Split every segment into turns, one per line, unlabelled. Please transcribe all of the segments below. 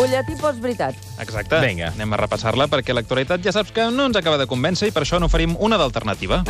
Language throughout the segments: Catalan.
Butlletí postveritat.
Exacte.
Vinga.
Anem a repassar-la perquè l'actualitat ja saps que no ens acaba de convèncer i per això n'oferim una d'alternativa.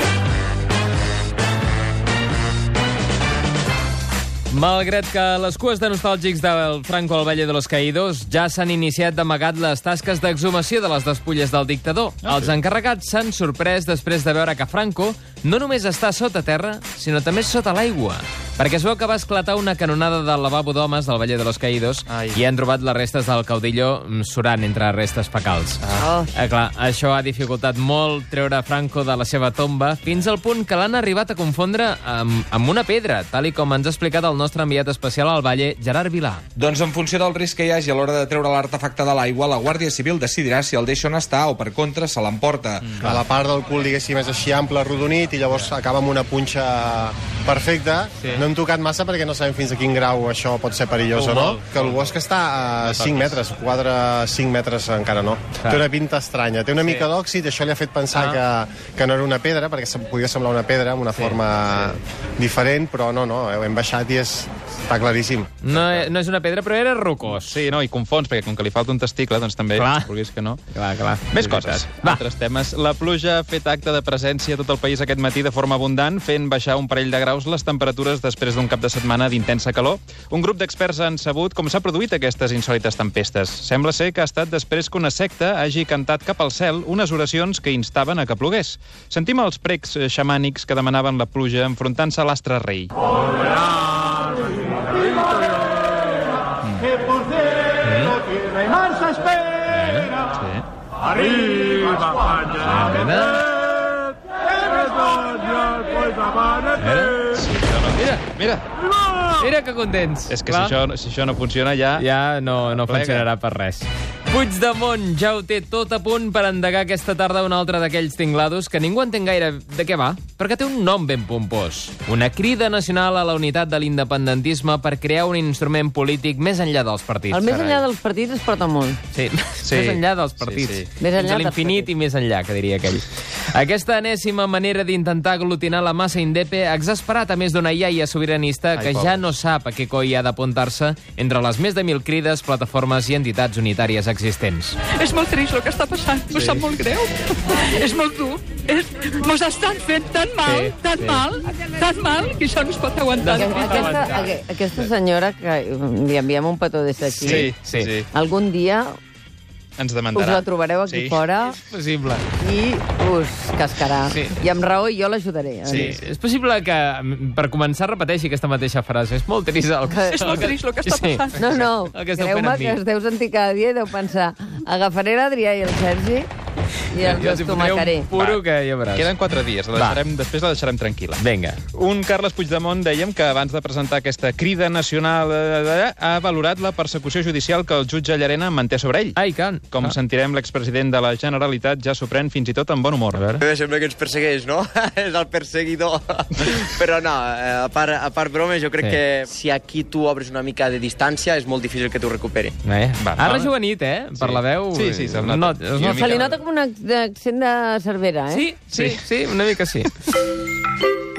Malgrat que les cues de nostàlgics del Franco al Valle de los Caídos ja s'han iniciat d'amagat les tasques d'exhumació de les despulles del dictador.
Ah,
Els
sí?
encarregats s'han sorprès després de veure que Franco no només està sota terra, sinó també sota l'aigua. Perquè es veu que va esclatar una canonada del lavabo d'homes del Valle de los Caídos
Ai.
i han trobat les restes del caudillo mm, surant entre restes fecals.
Oh.
Eh, clar, això ha dificultat molt treure Franco de la seva tomba, fins al punt que l'han arribat a confondre amb, amb una pedra, tal i com ens ha explicat el nostre enviat especial al Valle, Gerard Vilà.
Doncs en funció del risc que hi hagi a l'hora de treure l'artefacte de l'aigua, la Guàrdia Civil decidirà si el deixa on està o, per contra, se l'emporta. Mm.
A la part del cul, diguéssim, és així ample, rodonit, i llavors acaba amb una punxa perfecta.
Sí.
No hem tocat massa perquè no sabem fins a quin grau això pot ser perillós
Oh,
o no.
molt,
Que el bosc està a 5 metres, 4, 5 metres encara no.
Clar.
Té una pinta estranya. Té una mica d'òxid, això li ha fet pensar
Ah.
que, que no era una pedra, perquè sem- podia semblar una pedra amb una forma diferent, però no, no, hem baixat i és, està claríssim.
No, no és una pedra, però era rocós.
Sí, no, i confons, perquè com que li falta un testicle, doncs també,
Clar.
vulguis que no.
Clar, clar.
Més
És
coses.
Va.
Altres temes. La pluja ha fet acte de presència a tot el país aquest matí de forma abundant, fent baixar un parell de graus les temperatures després d'un cap de setmana d'intensa calor. Un grup d'experts han sabut com s'ha produït aquestes insòlites tempestes. Sembla ser que ha estat després que una secta hagi cantat cap al cel unes oracions que instaven a que plogués. Sentim els precs eh, xamànics que demanaven la pluja enfrontant-se a l'astre rei.
que cielo tierra y mansa espera.
Sí.
Arriba
Mira.
que
Mira, mira.
Mira que contents.
És que si això, si això no funciona ja...
Ja no, no
Plega.
funcionarà per res. Puigdemont ja ho té tot a punt per endegar aquesta tarda un altre d'aquells tinglados que ningú entén gaire de què va, perquè té un nom ben pompós. Una crida nacional a la unitat de l'independentisme per crear un instrument polític més enllà dels partits.
El més
Carai.
enllà dels partits es porta molt.
Sí,
Sí.
més enllà dels
Sí,
partits.
sí.
Més enllà
Fins a l'infinit i més enllà, que diria aquell. Aquesta enèsima manera d'intentar aglutinar la massa indepe ha exasperat a més d'una iaia sobiranista
Ai,
que
pobre.
ja no sap a què coi ha d'apuntar-se entre les més de mil crides, plataformes i entitats unitàries existents.
És molt trist el que està passant, sí. sap molt greu. és molt dur. És, mos estan fent tan mal,
Sí,
tan
sí.
mal, tan mal, que això no es pot aguantar.
No,
veritat.
Aquesta, aque- aquesta senyora, que li enviem un petó des d'aquí,
Sí,
Sí.
sí, sí.
algun dia
Ens
us
demandarà.
la trobareu aquí
Sí.
fora
Possible.
i us cascarà.
Sí.
I amb raó jo l'ajudaré.
Sí, és possible que, per començar, repeteixi aquesta mateixa frase. És molt trist el que...
És molt trist el que està
Sí.
passant.
No, no, creu-me que es deu sentir cada dia i deu pensar agafaré l'Adrià i el Sergi i els
un puro
Va.
que ja veuràs.
Queden quatre dies, la
Va.
deixarem, després la deixarem tranquil·la.
Vinga.
Un Carles Puigdemont, dèiem que abans de presentar aquesta crida nacional eh, ha valorat la persecució judicial que el jutge Llarena manté sobre ell.
Ai, can.
Com
Ah.
sentirem, l'expresident de la Generalitat ja s'ho pren fins i tot amb bon humor. A veure.
Eh, Sembla que ens persegueix, no? És el perseguidor. Però no, eh, a part, a part bromes, jo crec
Sí.
que si aquí tu obres una mica de distància és molt difícil que t'ho recuperi.
Eh?
Va,
ha
va.
rejuvenit, eh? Per
Sí.
la veu...
Sí, sí, se'l nota.
No, es
I una
nota.
mica-
Se li nota com un accent de Cervera, eh?
Sí, sí, sí, una mica sí.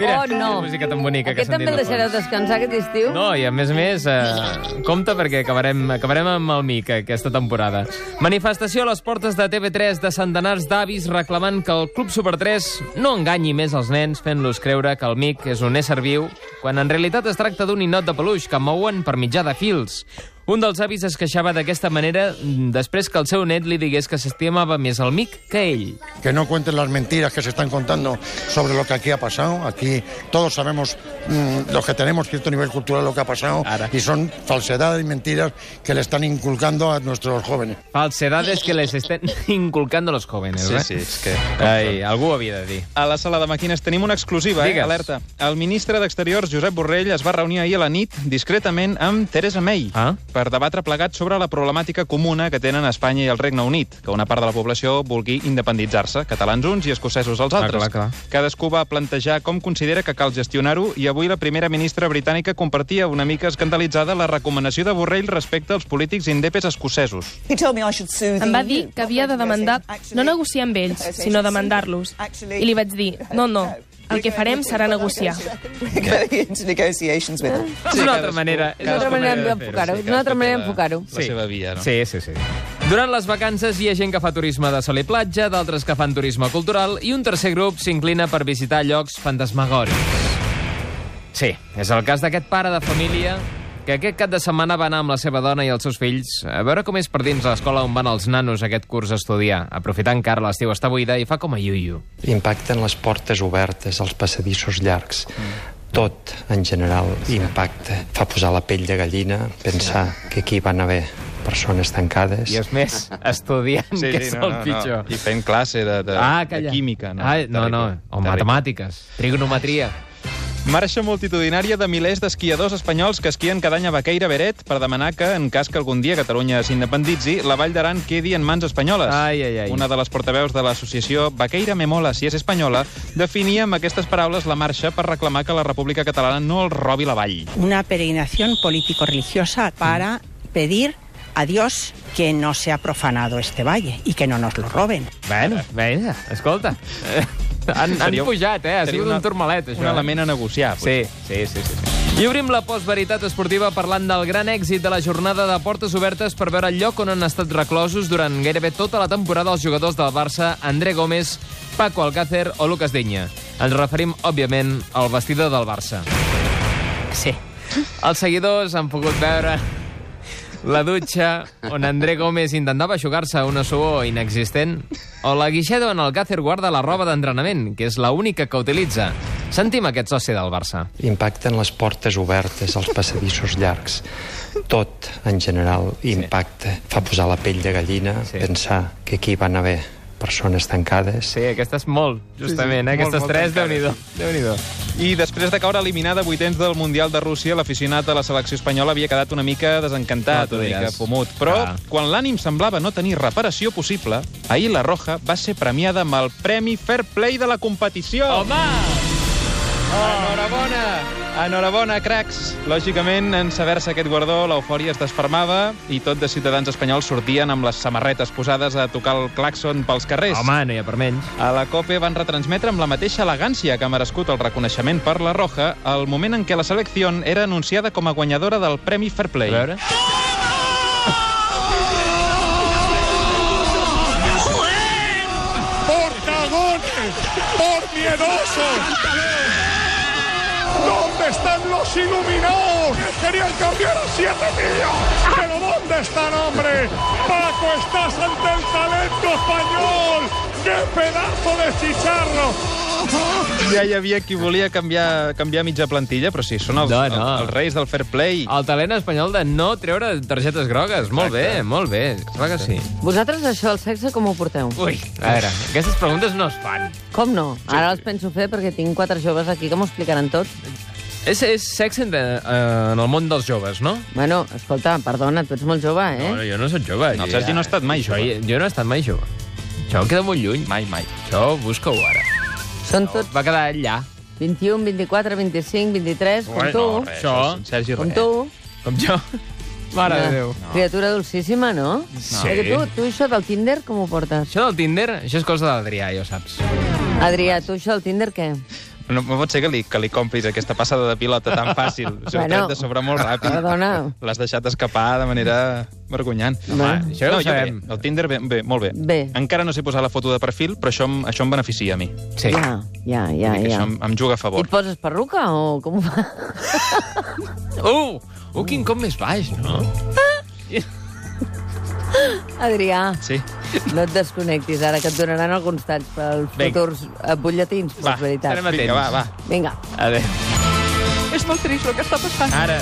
Mira,
oh, no.
quina música tan bonica
Aquest
que
també el deixareu descansar aquest estiu?
No, i a més a més, eh, compte perquè acabarem, acabarem amb el MIC aquesta temporada. Manifestació a les portes de TV3 de centenars d'avis reclamant que el Club Super 3 no enganyi més els nens fent-los creure que el MIC és un ésser viu, quan en realitat es tracta d'un ninot de peluix que mouen per mitjà de fils. Un dels avis es queixava d'aquesta manera després que el seu net li digués que s'estimava més el MIC que ell.
que no cuenten las mentiras que se están contando sobre lo que aquí ha pasado. Aquí todos sabemos, mm, los que tenemos cierto nivel cultural, lo que ha pasado,
Ara.
y son falsedades y mentiras que le están inculcando a nuestros jóvenes.
Falsedades que les estén inculcando los jóvenes,
Sí,
eh?
sí, és que...
Ai, algú ho havia de dir.
A la sala de màquines tenim una exclusiva, eh?
Digues.
Alerta. El ministre d'Exteriors, Josep Borrell, es va reunir ahir a la nit discretament amb Theresa May
Ah.
per debatre plegats sobre la problemàtica comuna que tenen Espanya i el Regne Unit, que una part de la població vulgui independitzar-se, catalans uns i escocesos els
Ah,
altres.
clar, clar.
Cadascú va plantejar com considera que cal gestionar-ho i avui la primera ministra britànica compartia una mica escandalitzada la recomanació de Borrell respecte als polítics indepes escocesos.
Em va dir que havia de demandar, no negociar amb ells, sinó demandar-los. I li vaig dir, no, no,
El que farem serà negociar.
Negotiations with them.
És una altra manera. És
Una altra manera
de
d'enfocar-ho.
sí,
Una altra manera d'enfocar-ho.
La seva via, no?
Sí, sí, sí. Durant les vacances hi ha gent que fa turisme de sol i platja, d'altres que fan turisme cultural, i un tercer grup s'inclina per visitar llocs fantasmagòrics. Sí, és el cas d'aquest pare de família que aquest cap de setmana va anar amb la seva dona i els seus fills a veure com és per dins l'escola on van els nanos aquest curs a estudiar, aprofitant que ara l'estiu està buida i fa com a iuiu.
Impacten les portes obertes, els passadissos llargs. Tot, en general, impacta. Fa posar la pell de gallina, pensar que aquí van haver persones tancades.
I és més, estudiant,
Sí,
que
sí,
és
no,
el
no,
pitjor.
No. I fent classe de, de,
Ah,
de química. No,
Ah, no, no, o
terrible.
matemàtiques, trigonometria.
Marxa multitudinària de milers d'esquiadors espanyols que esquien cada any a Baqueira Beret per demanar que, en cas que algun dia Catalunya s'independitzi, la Vall d'Aran quedi en mans espanyoles.
Ai, ai, ai.
Una de les portaveus de l'associació Baqueira me mola si és espanyola definia amb aquestes paraules la marxa per reclamar que la República Catalana no els robi la vall.
una peregrinación político-religiosa para pedir a Dios que no sea profanado este valle y que no nos lo roben.
Bueno, vinga, escolta. Han, han
Seria-
pujat, eh? Ha sigut
una-
un turmalet, això.
Un element a negociar.
Sí, sí, sí, sí. sí. I obrim la postveritat esportiva parlant del gran èxit de la jornada de portes obertes per veure el lloc on han estat reclosos durant gairebé tota la temporada els jugadors del Barça, André Gómez, Paco Alcácer o Lucas Dinya. Ens referim, òbviament, al vestidor del Barça. Sí. Els seguidors han pogut veure la dutxa on André Gómez intentava aixugar-se una suor inexistent o la guixeda on el Càcer guarda la roba d'entrenament, que és la única que utilitza. Sentim aquest soci del Barça.
Impacten les portes obertes, els passadissos llargs. Tot, en general, impacta. Fa posar la pell de gallina, pensar que aquí van haver persones tancades.
Sí, aquesta és molt, justament.
Sí, sí,
eh? Aquestes
molt, molt
tres. Déu-n'hi-do. Déu
I després de caure eliminada a vuitens del Mundial de Rússia, l'aficionat de la selecció espanyola havia quedat una mica desencantat,
No,
una mica fumut. Però
Ah.
quan l'ànim semblava no tenir reparació possible, ahir la Roja va ser premiada amb el Premi Fair Play de la competició.
Home!
Enhorabona! Enhorabona, cracs! Lògicament, en saber-se aquest guardó, l'eufòria es desfermava i tot de ciutadans espanyols sortien amb les samarretes posades a tocar el claxon pels carrers.
Home, no hi ha per menys.
A la COPE van retransmetre amb la mateixa elegància que ha merescut el reconeixement per la Roja el moment en què la selecció era anunciada com a guanyadora del Premi Fair Play.
A veure...
¡Por cagones! ¡Por miedosos! ¿Dónde están los iluminados? que Querían cambiar a siete tíos. ¿Pero dónde están, hombre? Paco, estás ante el talento español. ¡Qué pedazo de chicharro!
Ja hi havia qui volia canviar, canviar mitja plantilla, però sí, són els,
No, no.
els, els reis del Fair Play.
El talent espanyol de no treure targetes grogues. Molt bé, molt bé. Clar que sí.
Vosaltres això, el sexe, com ho porteu?
Ui, a veure, aquestes preguntes no es fan.
Com no? Ara els penso fer perquè tinc quatre joves aquí que m'ho explicaran tot.
És, és sexe en, eh, en el món dels joves, no?
Bueno, escolta, perdona, tu ets molt jove, eh?
No, jo no soc jove.
No, el
Jo
Sergi no ha estat mai jove.
jo no he estat mai jove. Això queda molt lluny.
Mai, mai.
Això busca-ho ara.
Són tots
Va quedar allà.
21, 24, 25, 23, com tu.
No, res,
Això.
en Sergi,
Com
res.
tu.
Com jo. Mare de Déu.
Criatura dolcíssima, no?
Sí.
Perquè tu, tu això del Tinder, com ho portes?
Això del Tinder, això és cosa de l'Adrià, ja ho saps.
Adrià, tu això del Tinder, què?
No, no pot ser que li, que li compris aquesta passada de pilota tan fàcil. S'ho
Bueno,
bueno, tret de sobre molt ràpid.
perdona.
L'has deixat escapar de manera vergonyant.
Home,
això ja ho
no, jo bé,
sabem.
el Tinder, bé, bé, molt bé.
Bé.
Encara no sé posar la foto de perfil, però això, em- això em beneficia a mi.
Sí.
Ja, ja, ja,
Vull dir que
ja.
Això em, em juga a
I
favor.
et poses perruca o com ho fa?
Uh! Uh, quin cop més baix, no?
Adrià,
Sí.
no et desconnectis ara, que et donaran alguns talls pels
Vinga.
futurs eh, butlletins, per
Va,
veritat.
estarem atents.
Vinga, va, va.
Vinga.
Adéu.
És molt trist el que està passant.
Ara.